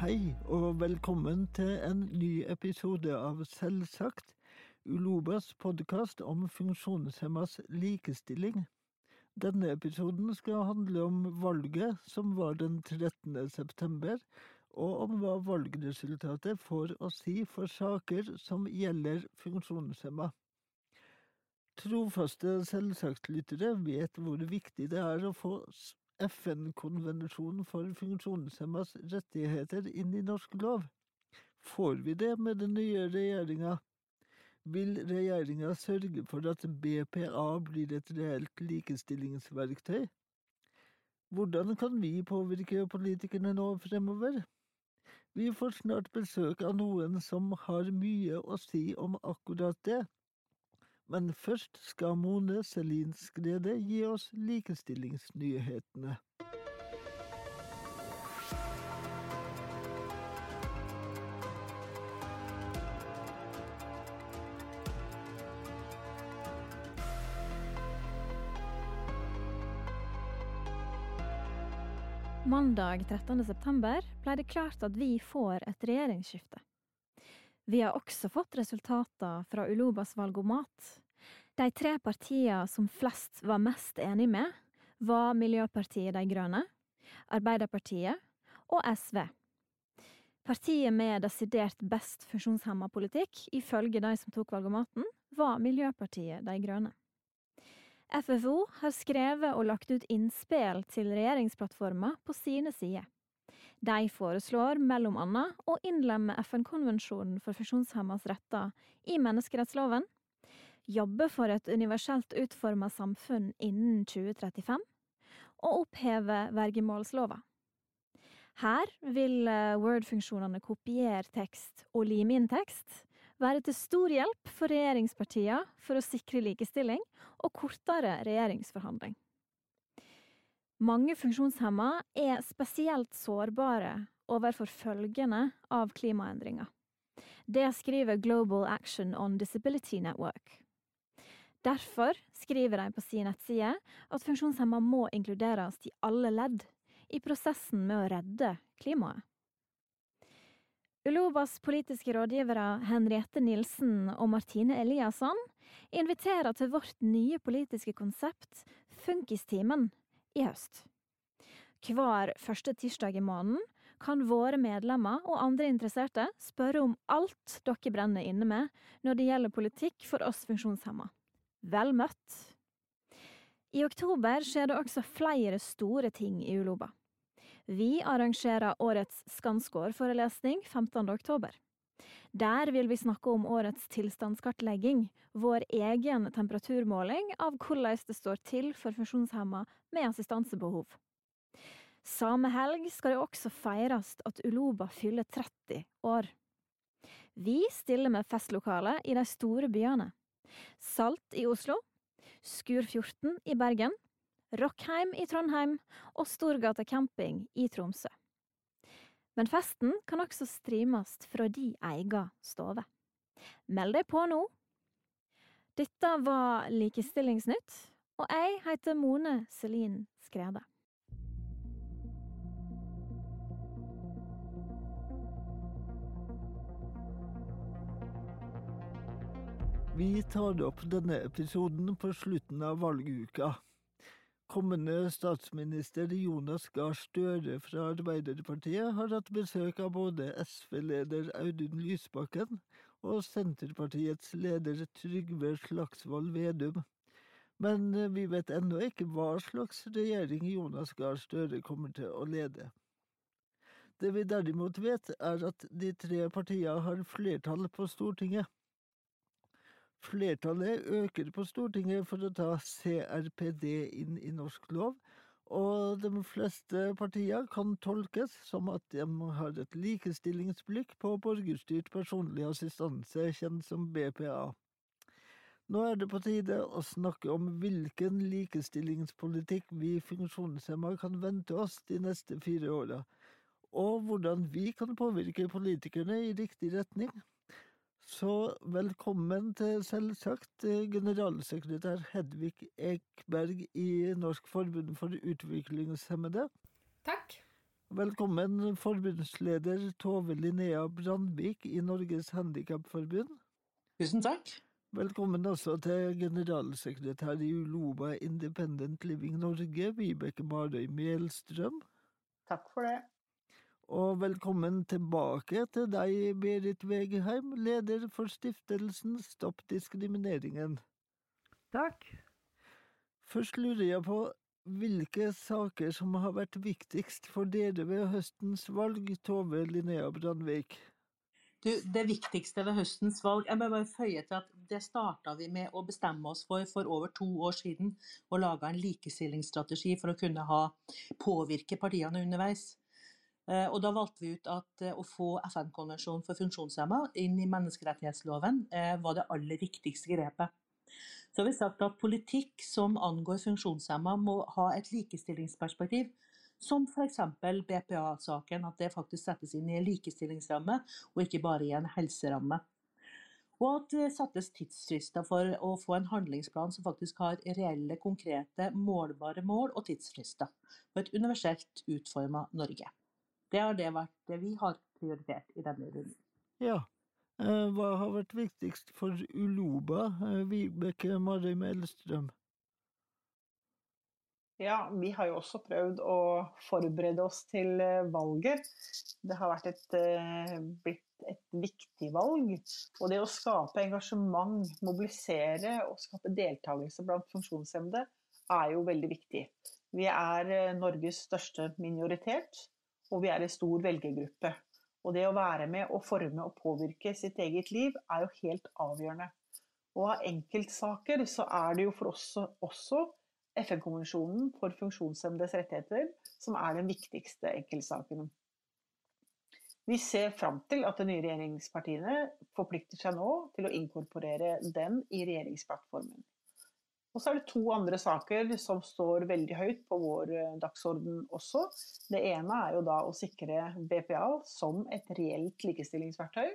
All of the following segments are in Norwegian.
Hei, og velkommen til en ny episode av Selvsagt, Ulobas podkast om funksjonshemmas likestilling. Denne episoden skal handle om valget som var den 13. september, og om hva valgresultatet får å si for saker som gjelder funksjonshemma. Trofaste selvsagt-lyttere vet hvor viktig det er å få FN-konvensjonen for funksjonshemmas rettigheter inn i norsk lov. Får vi det med den nye regjeringa? Vil regjeringa sørge for at BPA blir et reelt likestillingsverktøy? Hvordan kan vi påvirke politikerne nå fremover? Vi får snart besøk av noen som har mye å si om akkurat det. Men først skal Mone Selin Skrede gi oss likestillingsnyhetene. Mandag 13. september ble det klart at vi får et regjeringsskifte. Vi har også fått resultater fra Ulobas valgomat. De tre partiene som flest var mest enig med, var Miljøpartiet De Grønne, Arbeiderpartiet og SV. Partiet med desidert best funksjonshemma politikk, ifølge de som tok valgomaten, var Miljøpartiet De Grønne. FFO har skrevet og lagt ut innspill til regjeringsplattforma på sine sider. De foreslår mellom annet å innlemme FN-konvensjonen for funksjonshemmedes retter i menneskerettsloven, jobbe for et universelt utforma samfunn innen 2035, og oppheve vergemålslova. Her vil Word-funksjonene kopiere tekst og lime inn tekst være til stor hjelp for regjeringspartiene for å sikre likestilling og kortere regjeringsforhandling. Mange funksjonshemma er spesielt sårbare overfor følgene av klimaendringer. Det skriver Global Action on Disability Network. Derfor skriver de på sin nettside at funksjonshemma må inkluderes i alle ledd i prosessen med å redde klimaet. Ulobas politiske rådgivere Henriette Nilsen og Martine Eliasson inviterer til vårt nye politiske konsept Funkistimen i høst. Hver første tirsdag i måneden kan våre medlemmer og andre interesserte spørre om alt dere brenner inne med når det gjelder politikk for oss funksjonshemma. Vel møtt! I oktober skjer det også flere store ting i Uloba. Vi arrangerer årets Skansgård-forelesning 15. oktober. Der vil vi snakke om årets tilstandskartlegging, vår egen temperaturmåling av hvordan det står til for funksjonshemma med assistansebehov. Samme helg skal det også feires at Uloba fyller 30 år. Vi stiller med festlokaler i de store byene. Salt i Oslo, Skur 14 i Bergen, Rockheim i Trondheim og Storgata camping i Tromsø. Men festen kan også streames fra de eiga stove. Meld deg på nå! Dette var Likestillingsnytt, og jeg heter Mone Selin Skrede. Vi tar opp denne episoden på slutten av valguka. Kommende statsminister Jonas Gahr Støre fra Arbeiderpartiet har hatt besøk av både SV-leder Audun Lysbakken og Senterpartiets leder Trygve Slagsvold Vedum. Men vi vet ennå ikke hva slags regjering Jonas Gahr Støre kommer til å lede. Det vi derimot vet, er at de tre partiene har flertall på Stortinget. Flertallet øker på Stortinget for å ta CRPD inn i norsk lov, og de fleste partier kan tolkes som at de har et likestillingsblikk på borgerstyrt personlig assistanse, kjent som BPA. Nå er det på tide å snakke om hvilken likestillingspolitikk vi funksjonshemma kan vente oss de neste fire åra, og hvordan vi kan påvirke politikerne i riktig retning. Så velkommen til selvsagt generalsekretær Hedvig Ekberg i Norsk forbund for utviklingshemmede. Takk. Velkommen, forbundsleder Tove Linnea Brandvik i Norges Handikapforbund. Tusen takk. Velkommen også til generalsekretær i Uloba Independent Living Norge, Vibeke Marøy Mjelstrøm. Takk for det. Og velkommen tilbake til deg, Berit Wegeheim, leder for stiftelsen Stopp diskrimineringen. Takk. Først lurer jeg på hvilke saker som har vært viktigst for dere ved høstens valg, Tove Linnea Brandvik? Du, det viktigste ved høstens valg Jeg må bare føye til at det starta vi med å bestemme oss for for over to år siden. Og laga en likestillingsstrategi for å kunne ha, påvirke partiene underveis. Eh, og da valgte vi ut at eh, å få FN-konvensjonen for funksjonshemma inn i menneskerettighetsloven eh, var det aller viktigste grepet. Så har vi sagt at politikk som angår funksjonshemma må ha et likestillingsperspektiv. Som f.eks. BPA-saken, at det faktisk settes inn i en likestillingsramme, og ikke bare i en helseramme. Og at det settes tidsfrister for å få en handlingsplan som faktisk har reelle, konkrete, målbare mål og tidsfrister. For et universelt utforma Norge. Det har det vært det vi har prioritert i denne runden. Ja. Eh, hva har vært viktigst for Uloba, eh, Vibeke Marim Elstrøm? Ja, vi har jo også prøvd å forberede oss til eh, valget. Det har vært et, blitt et viktig valg. Og det å skape engasjement, mobilisere og skape deltakelse blant funksjonshemmede er jo veldig viktig. Vi er Norges største minoritet, og vi er en stor velgergruppe. Og det å være med og forme og påvirke sitt eget liv er jo helt avgjørende. Og av enkeltsaker så er det jo for oss også FN-konvensjonen for funksjonshemmedes rettigheter, som er den viktigste enkeltsaken. Vi ser fram til at de nye regjeringspartiene forplikter seg nå til å inkorporere den i regjeringsplattformen. Og så er det to andre saker som står veldig høyt på vår eh, dagsorden også. Det ene er jo da å sikre BPA som et reelt likestillingsverktøy.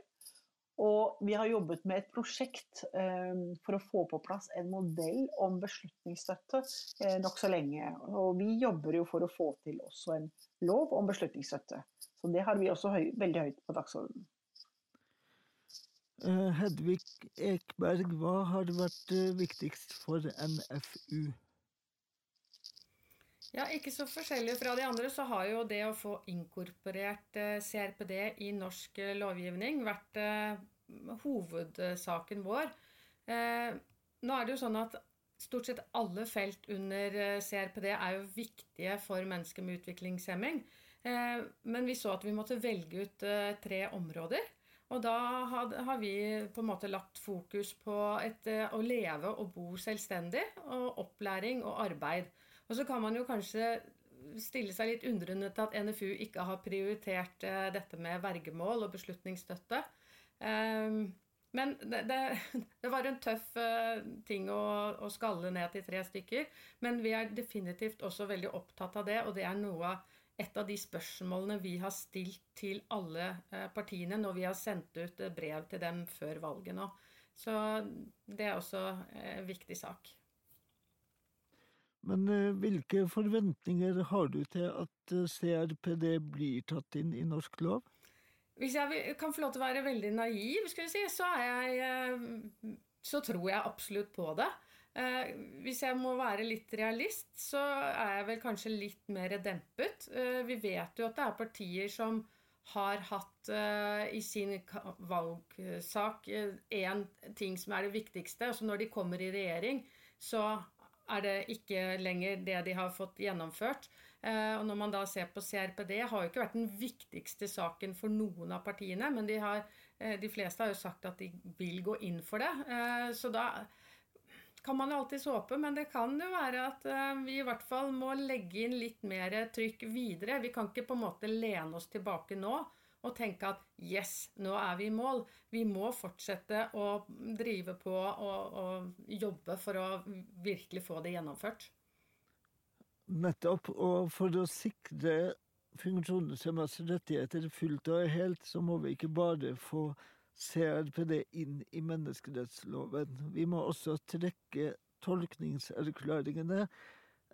Og vi har jobbet med et prosjekt eh, for å få på plass en modell om beslutningsstøtte eh, nokså lenge. Og vi jobber jo for å få til også en lov om beslutningsstøtte. Så det har vi også veldig høyt på dagsordenen. Eh, Hedvig Ekberg, hva har vært eh, viktigst for NFU? Ja, ikke så forskjellig fra de andre, så har jo det å få inkorporert eh, CRPD i norsk lovgivning vært hovedsaken vår. Nå er det jo sånn at stort sett alle felt under CRPD er jo viktige for mennesker med utviklingshemming. Men vi så at vi måtte velge ut tre områder. Og da har vi på en måte lagt fokus på et, å leve og bo selvstendig, og opplæring og arbeid. Og så kan man jo kanskje stille seg litt undrende til at NFU ikke har prioritert uh, dette med vergemål og beslutningsstøtte. Um, men det, det, det, var en tøff uh, ting å, å, skalle ned til tre stykker. Men vi er definitivt også veldig opptatt av det, og det er noe et av de spørsmålene vi har stilt til alle uh, partiene når vi har sendt ut brev til dem før valget nå. Så det er også en viktig sak. Men eh, hvilke forventninger har du til at eh, CRPD blir tatt inn i norsk lov? Hvis jeg kan få lov til å være veldig naiv, si, så, jeg, eh, så tror jeg absolutt på det. Hvis jeg må være litt realist, så er jeg vel kanskje litt mer dempet. Vi vet jo at det er partier som har hatt i sin valgsak én ting som er det viktigste. Altså når de kommer i regjering, så er det ikke lenger det de har fått gjennomført. Eh, og når man da ser på CRPD, har jo ikke vært den viktigste saken for noen av partiene, men de, har, eh, de fleste har jo sagt at de vil gå inn for det. Eh, så da kan man alltids håpe, men det kan jo være at vi i hvert fall må legge inn litt mer trykk videre. Vi kan ikke på en måte lene oss tilbake nå og tenke at yes, nå er vi i mål. Vi må fortsette å drive på og, og jobbe for å virkelig få det gjennomført. Nettopp. Og for å sikre funksjonshemmedes rettigheter fullt og helt, så må vi ikke bare få CRPD inn i menneskerettsloven. Vi må også trekke tolkningserklæringene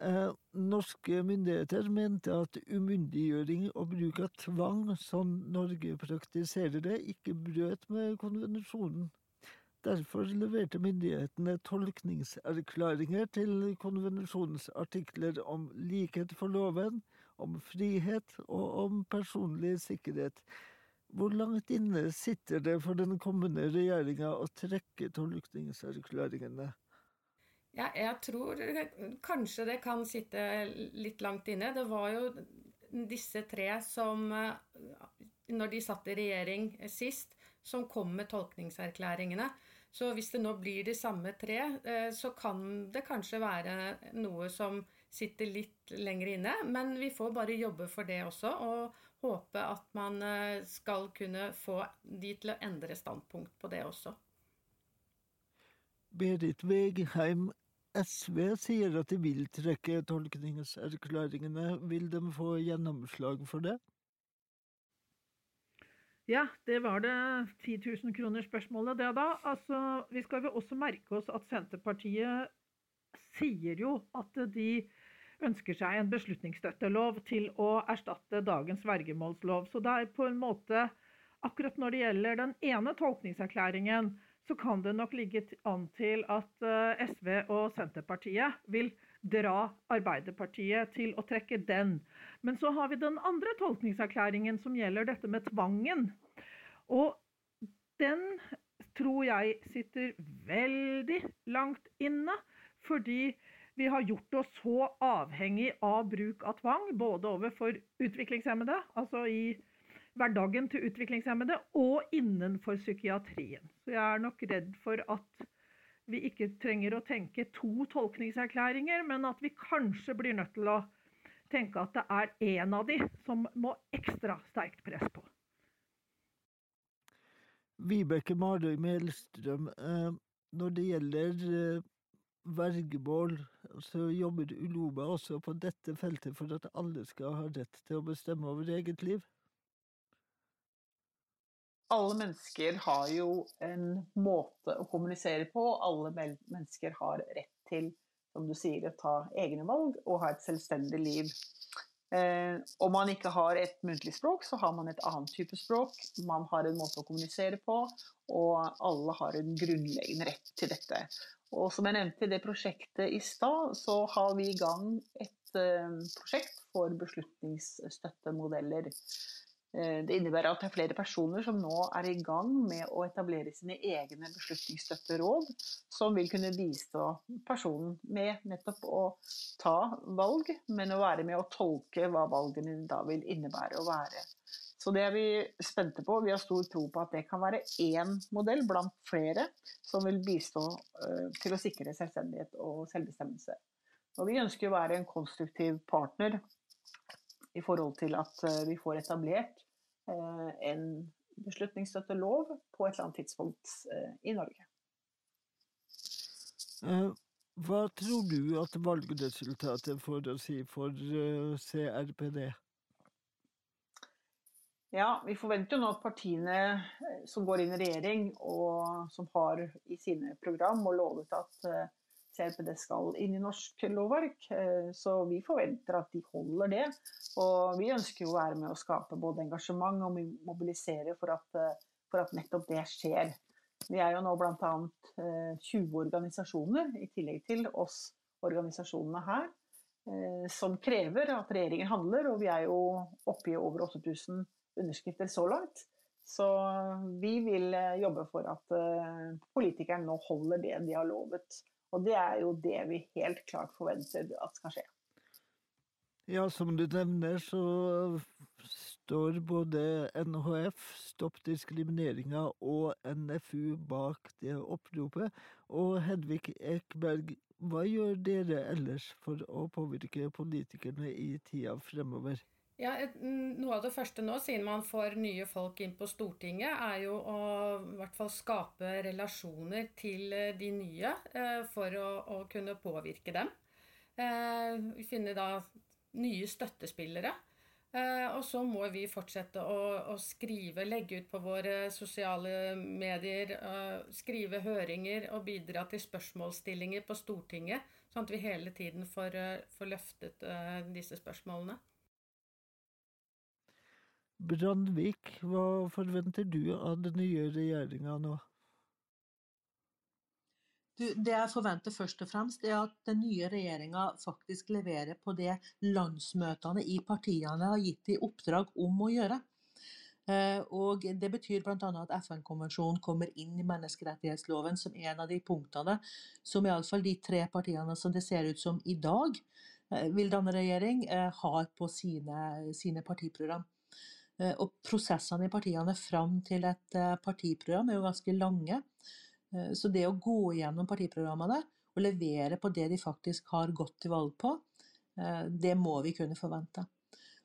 Eh, norske myndigheter mente at umyndiggjøring og bruk av tvang, som Norge praktiserer det, ikke brøt med konvensjonen. Derfor leverte myndighetene tolkningserklæringer til konvensjonens artikler om likhet for loven, om frihet og om personlig sikkerhet. Hvor langt inne sitter det for den kommende regjeringa å trekke tolkningserklæringene? Ja, jeg tror kanskje det kan sitte litt langt inne. Det var jo disse tre som, når de satt i regjering sist, som kom med tolkningserklæringene. Så hvis det nå blir de samme tre, eh, så kan det kanskje være noe som sitter litt lenger inne. Men vi får bare jobbe for det også, og håpe at man eh, skal kunne få de til å endre standpunkt på det også. Berit Vegheim SV sier at de vil trekke tolkningserklæringene. Vil de få gjennomslag for det? Ja, det var det 10 000 kroner-spørsmålet, det da. Altså, vi skal jo også merke oss at Senterpartiet sier jo at de ønsker seg en beslutningsstøttelov til å erstatte dagens vergemålslov. Så det er på en måte Akkurat når det gjelder den ene tolkningserklæringen, så kan det nok ligge an til at eh, SV og Senterpartiet vil dra Arbeiderpartiet til å trekke den. Men så har vi den andre tolkningserklæringen som gjelder dette med tvangen. Og den tror jeg sitter veldig langt inne, fordi vi har gjort oss så avhengig av bruk av tvang, både overfor utviklingshemmede, altså i hverdagen til utviklingshemmede, og innenfor psykiatrien. Så jeg er nok redd for at vi ikke trenger å tenke to tolkningserklæringer, men at vi kanskje blir nødt til å tenke at det er én av de som må ekstra sterkt press på. Vibeke Marøy Melstrøm, eh, når det gjelder eh, vergemål, så jobber Uloma også på dette feltet for at alle skal ha rett til å bestemme over det eget liv? alle mennesker har jo en måte å kommunisere på. Alle mennesker har rett til, som du sier, å ta egne valg og ha et selvstendig liv. Eh, om man ikke har et muntlig språk, så har man et annet type språk. Man har en måte å kommunisere på, og alle har en grunnleggende rett til dette. Og som jeg nevnte i det prosjektet i stad, så har vi i gang et eh, prosjekt for beslutningsstøttemodeller. Eh, det innebærer at det er flere personer som nå er i gang med å etablere sine egne beslutningsstøtteråd, som vil kunne bistå personen med nettopp å ta valg, men å være med å tolke hva valgene da vil innebære å være. Så det er vi spente på. Vi har stor tro på at det kan være én modell blant flere som vil bistå eh, til å sikre selvstendighet og selvbestemmelse. Og vi ønsker å være en konstruktiv partner i forhold til at eh, vi får etablert eh, en beslutningsstøttelov på et eller annet tidspunkt i Norge. Hva tror du at valgresultatet får å si for CRPD? Ja, Vi forventer jo nå at partiene som går inn i regjering og som har i sine program og lovet at CRPD skal inn i norsk lovverk. Eh, så vi forventer at de holder det. Og vi ønsker jo å være med å skape både engasjement og mobilisere for at, eh, for at nettopp det skjer. Vi er jo nå bl.a. 20 eh, organisasjoner, i tillegg til oss organisasjonene her, som krever at regjeringen handler. Og vi er jo oppe i over 8000 underskrifter så langt. Så vi vil jobbe for at politikerne nå holder det de har lovet. Og det er jo det vi helt klart forventer at skal skje. Ja, som du nevner, så står både NHF, Stopp diskrimineringa, og NFU bak det oppropet. Og Hedvig Ekberg, hva gjør dere ellers for å påvirke politikerne i tida fremover? Ja, Noe av det første nå, siden man får nye folk inn på Stortinget, er jo å i hvert fall skape relasjoner til eh, de nye eh, for å, å kunne påvirke dem. Eh, finne da nye støttespillere. Eh, og så må vi fortsette å, å, skrive, legge ut på våre sosiale medier, uh, skrive høringer og bidra til spørsmålsstillinger på Stortinget, sånn at vi hele tiden får, uh, får løftet disse spørsmålene. Brandvik, hva forventer du av den nye regjeringa nå? Du, det jeg forventer først og fremst, er at den nye regjeringa faktisk leverer på det landsmøtene i partiene har gitt i oppdrag om å gjøre. Eh, og Det betyr bl.a. at FN-konvensjonen kommer inn i menneskerettighetsloven som en av de punktene som iallfall de tre partiene som det ser ut som i dag eh, vil danne regjering, eh, har på sine, sine partiprogram. Og Prosessene i partiene fram til et partiprogram er jo ganske lange. Eh, så det å gå gjennom partiprogrammene og levere på det de faktisk har gått til valg på, eh, det må vi kunne forvente.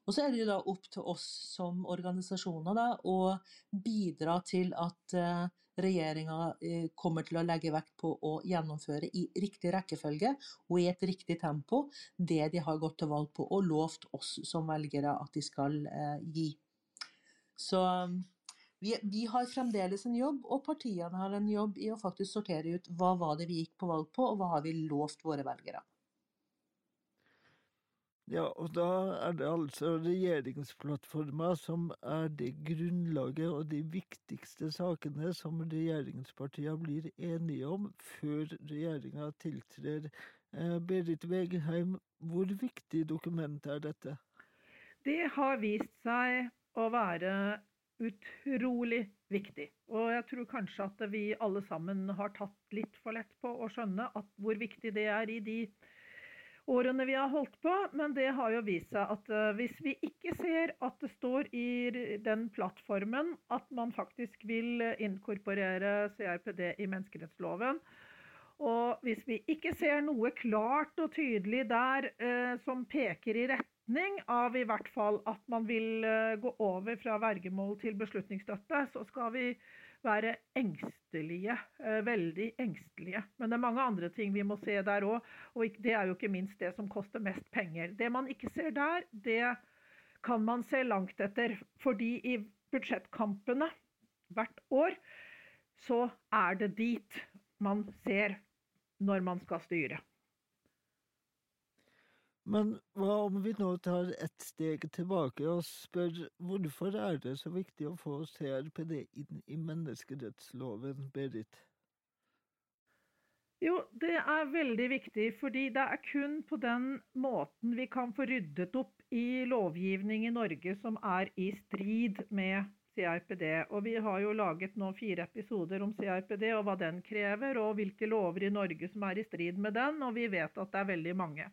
Og så er det jo da opp til oss som organisasjoner da, å bidra til at eh, regjeringa kommer til å legge vekt på å gjennomføre i riktig rekkefølge og i et riktig tempo det de har gått til valg på og lovt oss som velgere at de skal gi. Så vi, vi, har fremdeles en jobb, og partiene har en jobb i å faktisk sortere ut hva var det vi gikk på valg på, og hva har vi lovt våre velgere. Ja, og da er det altså regjeringsplattforma som er det grunnlaget og de viktigste sakene som regjeringspartia blir enige om før regjeringa tiltrer. Eh, Berit Vegheim, hvor viktig dokument er dette? Det har vist seg å være utrolig viktig. Og jeg tror kanskje at vi alle sammen har tatt litt for lett på å skjønne hvor viktig det er i de årene vi har holdt på. Men det har jo vist seg at uh, hvis vi ikke ser at det står i den plattformen at man faktisk vil inkorporere CRPD i menneskerettsloven, og hvis vi ikke ser noe klart og tydelig der eh, som peker i retning retning av i hvert fall at man vil eh, gå over fra vergemål til beslutningsstøtte, så skal vi være engstelige. Eh, veldig engstelige. Men det er mange andre ting vi må se der òg, og det er jo ikke minst det som koster mest penger. Det man ikke ser der, det kan man se langt etter. Fordi i budsjettkampene hvert år så er det dit man ser når man skal styre. Men hva om vi nå tar ett steg tilbake og spør hvorfor er det så viktig å få CRPD inn i menneskerettsloven, Berit? Jo, det er veldig viktig, fordi det er kun på den måten vi kan få ryddet opp i lovgivning i Norge som er i strid med CRPD. Og vi har jo laget nå fire episoder om CRPD og hva den krever, og hvilke lover i Norge som er i strid med den, og vi vet at det er veldig mange.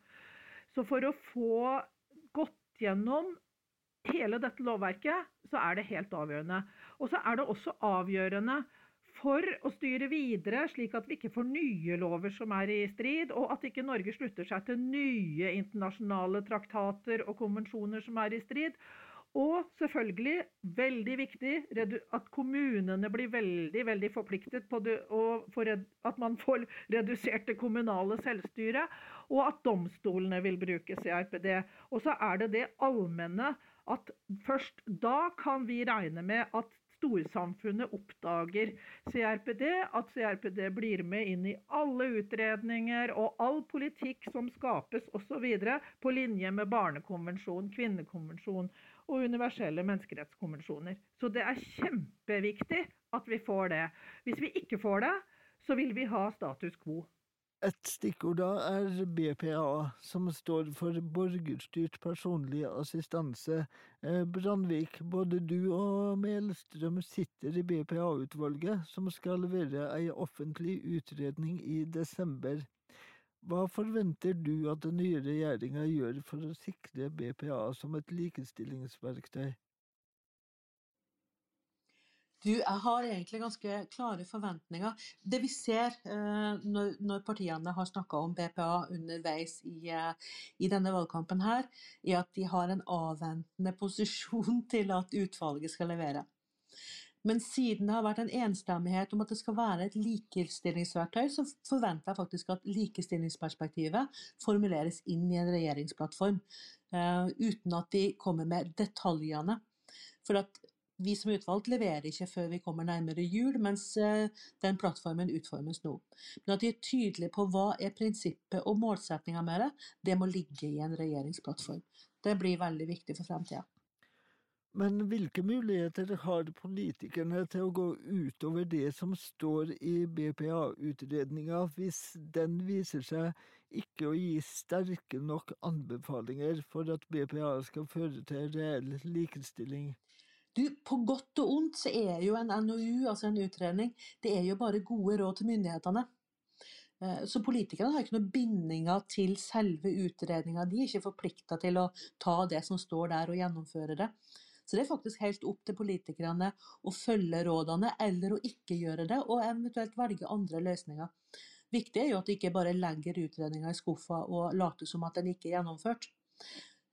Så for å få gått gjennom hele dette lovverket, så er det helt avgjørende. Og så er det også avgjørende for å styre videre, slik at vi ikke får nye lover som er i strid, og at ikke Norge slutter seg til nye internasjonale traktater og konvensjoner som er i strid. Og selvfølgelig, veldig viktig, at kommunene blir veldig veldig forpliktet på det, og at man får redusert det kommunale selvstyret og at domstolene vil bruke CRPD. Og så er det det allmenne at først da kan vi regne med at storsamfunnet oppdager CRPD, at CRPD blir med inn i alle utredninger og all politikk som skapes osv. på linje med barnekonvensjon, kvinnekonvensjon og universelle menneskerettskonvensjoner. Så det er kjempeviktig at vi får det. Hvis vi ikke får det, så vil vi ha status quo. Et stikkord da er BPA, som står for Borgerstyrt personlig assistanse. Eh, Brandvik, både du og Melstrøm sitter i BPA-utvalget, som skal levere ei offentlig utredning i desember. Hva forventer du at den nye regjeringa gjør for å sikre BPA som et likestillingsverktøy? Du, jeg har egentlig ganske klare forventninger. Det vi ser eh, når, når, partiene har snakka om BPA underveis i, eh, i, denne valgkampen, her, er at de har en avventende posisjon til at utvalget skal levere. Men siden det har vært en enstemmighet om at det skal være et likestillingsverktøy, så forventer jeg faktisk at likestillingsperspektivet formuleres inn i en regjeringsplattform. eh, uten at de kommer med detaljene. For at vi som utvalgt leverer ikke før vi kommer nærmere jul, mens eh, den plattformen utformes nå. Men at de er tydelige på hva er prinsippet og målsettinga med det, det må ligge i en regjeringsplattform. Det blir veldig viktig for fremtida. Men hvilke muligheter har politikerne til å gå utover det som står i BPA-utredninga, hvis den viser seg ikke å gi sterke nok anbefalinger for at BPA skal føre til reell likestilling? Du, på godt og ondt så er jo en NOU, altså en utredning, det er jo bare gode råd til myndighetene. Eh, så politikerne har ikke noen bindinger til selve utredninga. De er ikke forplikta til å ta det som står der og gjennomføre det. Så det er faktisk helt opp til politikerne å følge rådene, eller å ikke gjøre det, og eventuelt velge andre løsninger. Viktig er jo at de ikke bare legger utredninga i skuffa og later som at den ikke er gjennomført.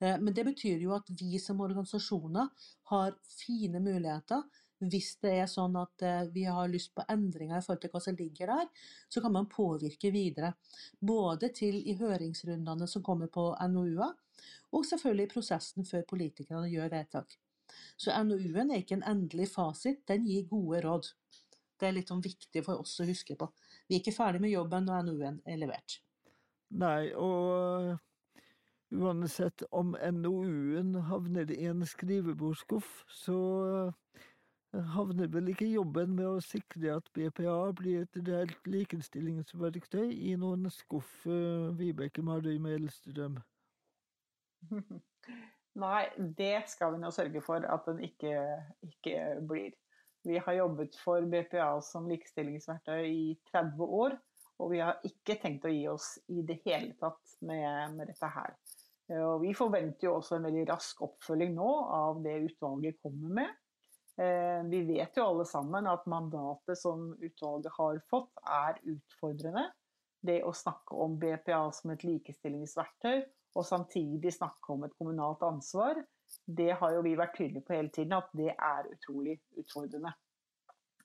Eh, men det betyr jo at vi som organisasjoner har fine muligheter. Hvis det er sånn at eh, vi har lyst på endringer i forhold til hva som ligger der, så kan man påvirke videre. Både til i høringsrundene som kommer på NOU-er, og selvfølgelig i prosessen før politikerne gjør vedtak. Så NOU-en er ikke en endelig fasit, den gir gode råd. Det er litt sånn viktig for oss å huske på. Vi er ikke ferdig med jobben når NOU-en er levert. Nei, og Uansett om NOU-en havner i en skrivebordsskuff, så eh, havner vel ikke jobben med å sikre at BPA blir et reelt likestillingsverktøy i noen skuff, eh, Vibeke Marøy Melstrøm? Nei, det skal vi nå sørge for at den ikke, ikke blir. Vi har jobbet for BPA som likestillingsverktøy i 30 år, og vi har ikke tenkt å gi oss i det hele tatt med, med dette her. Eh, og vi forventer jo også en veldig rask oppfølging nå av det utvalget kommer med. Eh, vi vet jo alle sammen at mandatet som utvalget har fått, er utfordrende. Det å snakke om BPA som et likestillingsverktøy, og samtidig snakke om et kommunalt ansvar, det har jo vi vært tydelige på hele tiden at det er utrolig utfordrende.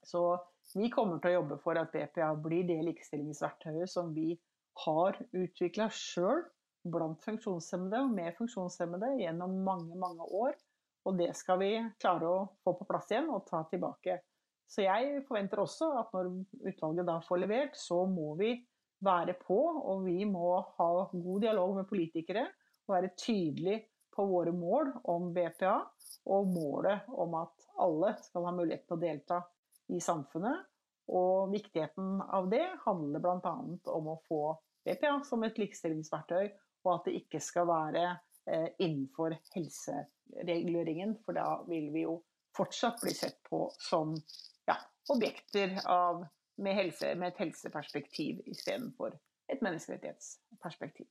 Så vi kommer til å jobbe for at BPA blir det likestillingsverktøyet som vi har utvikla sjøl blant funksjonshemmede og med funksjonshemmede gjennom mange, mange år. Og det skal vi klare å få på plass igjen og ta tilbake. Så jeg forventer også at når utvalget da får levert, så må vi være på, og vi må ha god dialog med politikere og være tydelige på våre mål om BPA, og målet om at alle skal ha mulighet til å delta i samfunnet. Og viktigheten av det handler bl.a. om å få BPA som et likestillingsverktøy og at det ikke skal være eh, innenfor helsereguleringen, for da vil vi jo fortsatt bli sett på som ja, objekter av, med, helse, med, et helseperspektiv istedenfor et menneskerettighetsperspektiv.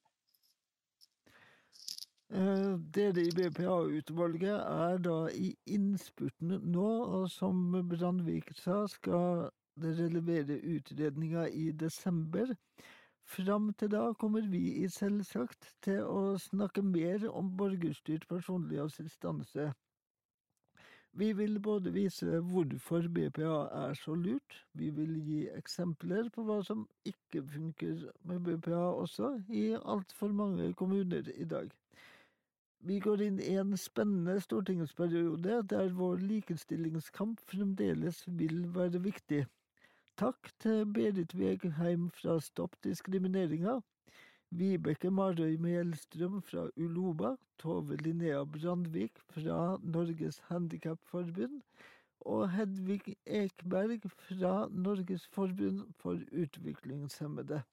Eh, dere i BPA-utvalget er da i innspurten nå, og som Brandvik sa, skal dere levere utredninga i desember. Fram til da kommer vi i selvsagt til å snakke mer om borgerstyrt personlig assistanse. Vi vil både vise hvorfor BPA er så lurt, vi vil gi eksempler på hva som ikke funker med BPA også, i altfor mange kommuner i dag. Vi går inn i en spennende stortingsperiode der vår likestillingskamp fremdeles vil være viktig. Takk til Berit Vegheim fra Stopp diskrimineringa, Vibeke Marøy Melstrøm fra Uloba, Tove Linnea Brandvik fra Norges Handikapforbund og Hedvig Ekberg fra Norges forbund for utviklingshemmede.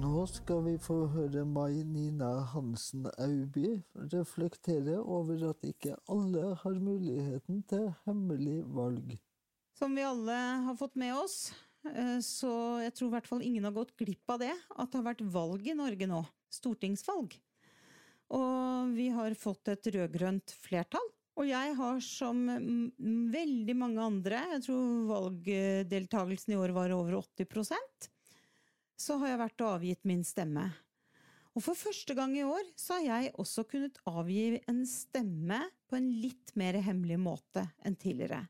Nå skal vi få høre Mai Nina Hansen Auby reflektere over at ikke alle har muligheten til hemmelig valg. Som vi alle har fått med oss, eh, så jeg tror i hvert fall ingen har gått glipp av det, at det har vært valg i Norge nå. Stortingsvalg. Og vi har fått et rød-grønt flertall. Og jeg har som veldig mange andre, jeg tror valgdeltakelsen i år var over 80 så har jeg vært og avgitt min stemme. Og for første gang i år så har jeg også kunnet avgi en stemme på en litt mer hemmelig måte enn tidligere.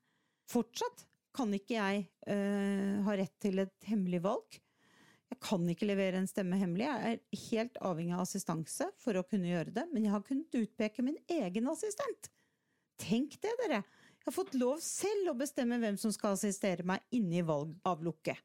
Fortsatt kan ikke jeg øh, ha rett til et hemmelig valg. Jeg kan ikke levere en stemme hemmelig. Jeg er helt avhengig av assistanse for å kunne gjøre det, men jeg har kunnet utpeke min egen assistent. Tenk det, dere! Jeg har fått lov selv å bestemme hvem som skal assistere meg inne i valgavlukket.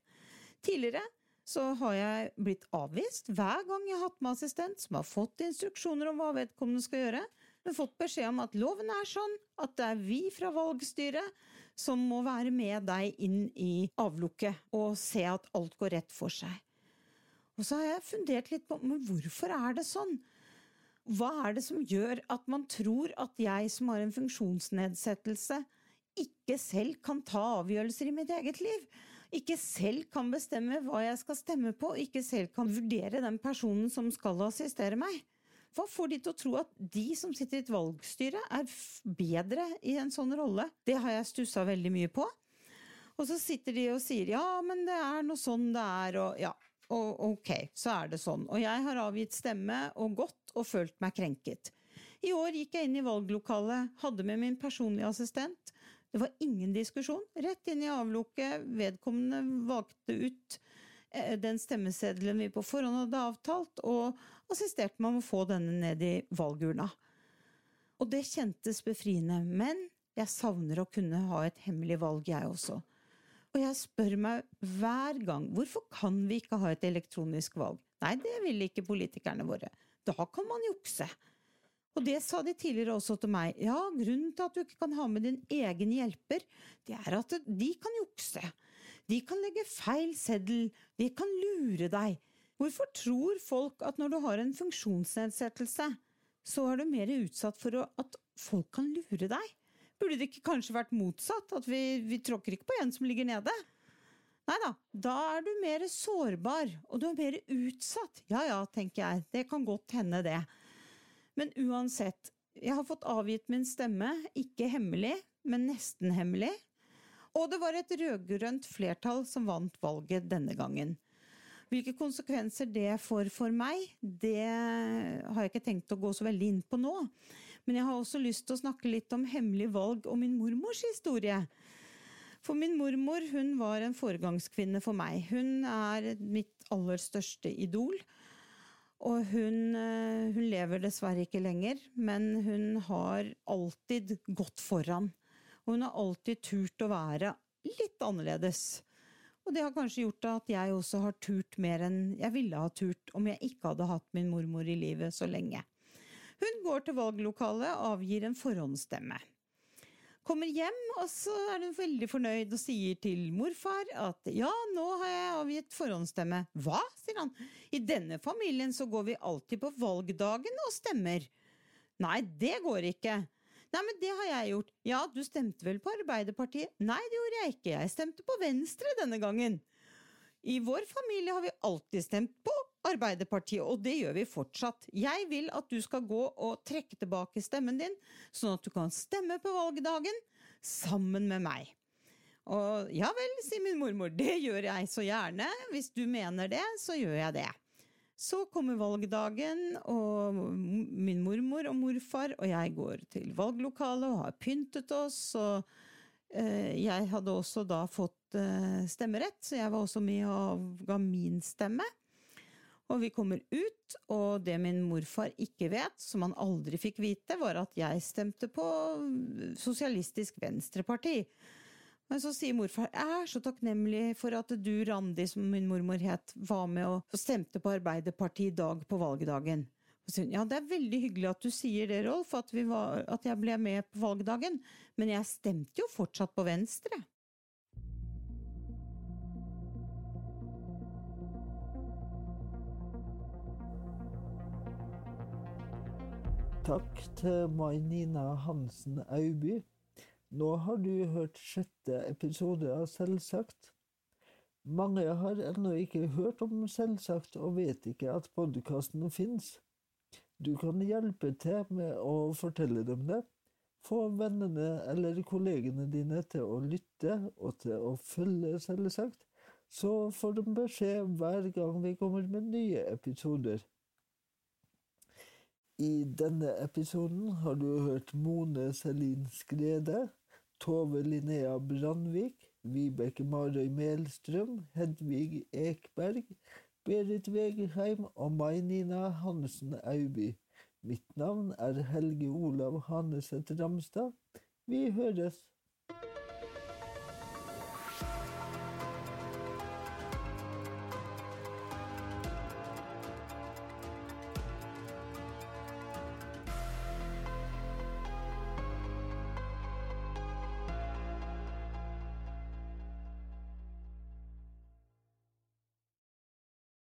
Tidligere så har jeg blitt avvist hver gang jeg har hatt med assistent som har fått instruksjoner om hva vedkommende skal gjøre, men fått beskjed om at loven er sånn at det er vi fra valgstyret som må være med deg inn i avlukket og se at alt går rett for seg. Og så har jeg fundert litt på men hvorfor er det sånn? Hva er det som gjør at man tror at jeg som har en funksjonsnedsettelse, ikke selv kan ta avgjørelser i mitt eget liv? Ikke selv kan bestemme hva jeg skal stemme på, ikke selv kan vurdere den personen som skal assistere meg? Hva får de til å tro at de som sitter i et valgstyre, er bedre i en sånn rolle? Det har jeg stussa veldig mye på. Og så sitter de og sier ja, men det er noe sånn det er, og ja, og ok, så er det sånn. Og jeg har avgitt stemme og gått og følt meg krenket. I år gikk jeg inn i valglokalet, hadde med min personlige assistent. Det var ingen diskusjon. Rett inn i avlukket. Vedkommende valgte ut eh, den stemmeseddelen vi på forhånd hadde avtalt, og assisterte meg med å få denne ned i valgurna. Og det kjentes befriende, men jeg savner å kunne ha et hemmelig valg, jeg også. Og jeg spør meg hver gang hvorfor kan vi ikke ha et elektronisk valg? Nei, det vil ikke politikerne våre. Da kan man jukse. Og det sa de tidligere også til meg. Ja, grunnen til at du ikke kan ha med din egen hjelper, det er at de kan jukse. De kan legge feil seddel. De kan lure deg. Hvorfor tror folk at når du har en funksjonsnedsettelse, så er du mer utsatt for at folk kan lure deg? Burde det ikke kanskje vært motsatt? At vi, vi tråkker ikke på en som ligger nede? Nei da, da er du mer sårbar, og du er mer utsatt. Ja ja, tenker jeg, det kan godt hende det. Men uansett, jeg har fått avgitt min stemme, ikke hemmelig, men nesten hemmelig. Og det var et rød-grønt flertall som vant valget denne gangen. Hvilke konsekvenser det får for meg, det har jeg ikke tenkt å gå så veldig inn på nå. Men jeg har også lyst til å snakke litt om hemmelig valg og min mormors historie. For min mormor hun var en foregangskvinne for meg. Hun er mitt aller største idol. Og hun, eh, hun, lever dessverre ikke lenger, men hun har alltid gått foran. Og hun har alltid turt å være litt annerledes. Og det har kanskje gjort at jeg også har turt mer enn jeg ville ha turt om jeg ikke hadde hatt min mormor i livet så lenge. Hun går til valglokalet og avgir en forhåndsstemme. Kommer hjem, og så er hun veldig fornøyd og sier til morfar at ja, nå har jeg avgitt forhåndsstemme. Hva, sier han, i denne familien så går vi alltid på valgdagen og stemmer. Nei, det går ikke. Nei, men det har jeg gjort. Ja, du stemte vel på Arbeiderpartiet? Nei, det gjorde jeg ikke, jeg stemte på Venstre denne gangen. I vår familie har vi alltid stemt på Arbeiderpartiet, og det gjør vi fortsatt. Jeg vil at du skal gå og trekke tilbake stemmen din, sånn at du kan stemme på valgdagen sammen med meg. Og ja vel, sier min mormor, det gjør jeg så gjerne. Hvis du mener det, så gjør jeg det. Så kommer valgdagen, og min mormor og morfar og jeg går til valglokalet og har pyntet oss. og eh, jeg hadde også da fått eh, stemmerett, så jeg var også med og ga min stemme. Og vi kommer ut, og det min morfar ikke vet, som han aldri fikk vite, var at jeg stemte på Sosialistisk Venstreparti. Men så sier morfar jeg er så takknemlig for at du, Randi, som min mormor het, var med og stemte på Arbeiderpartiet i dag på valgdagen. Ja, det er veldig hyggelig at du sier det, Rolf, at, var, at jeg ble med på valgdagen, men jeg stemte jo fortsatt på Venstre. Takk til May-Nina Hansen Auby. Nå har du hørt sjette episode av Selvsagt. Mange har ennå ikke hørt om Selvsagt og vet ikke at podkasten fins. Du kan hjelpe til med å fortelle dem det. Få vennene eller kollegene dine til å lytte og til å følge Selvsagt, så får de beskjed hver gang vi kommer med nye episoder. I denne episoden har du hørt Mone Selin Skrede, Tove Linnea Brandvik, Vibeke Marøy Melstrøm, Hedvig Ekberg, Berit Vegerheim og meg, Nina Hansen Auby. Mitt navn er Helge Olav Haneseth Ramstad. Vi høres!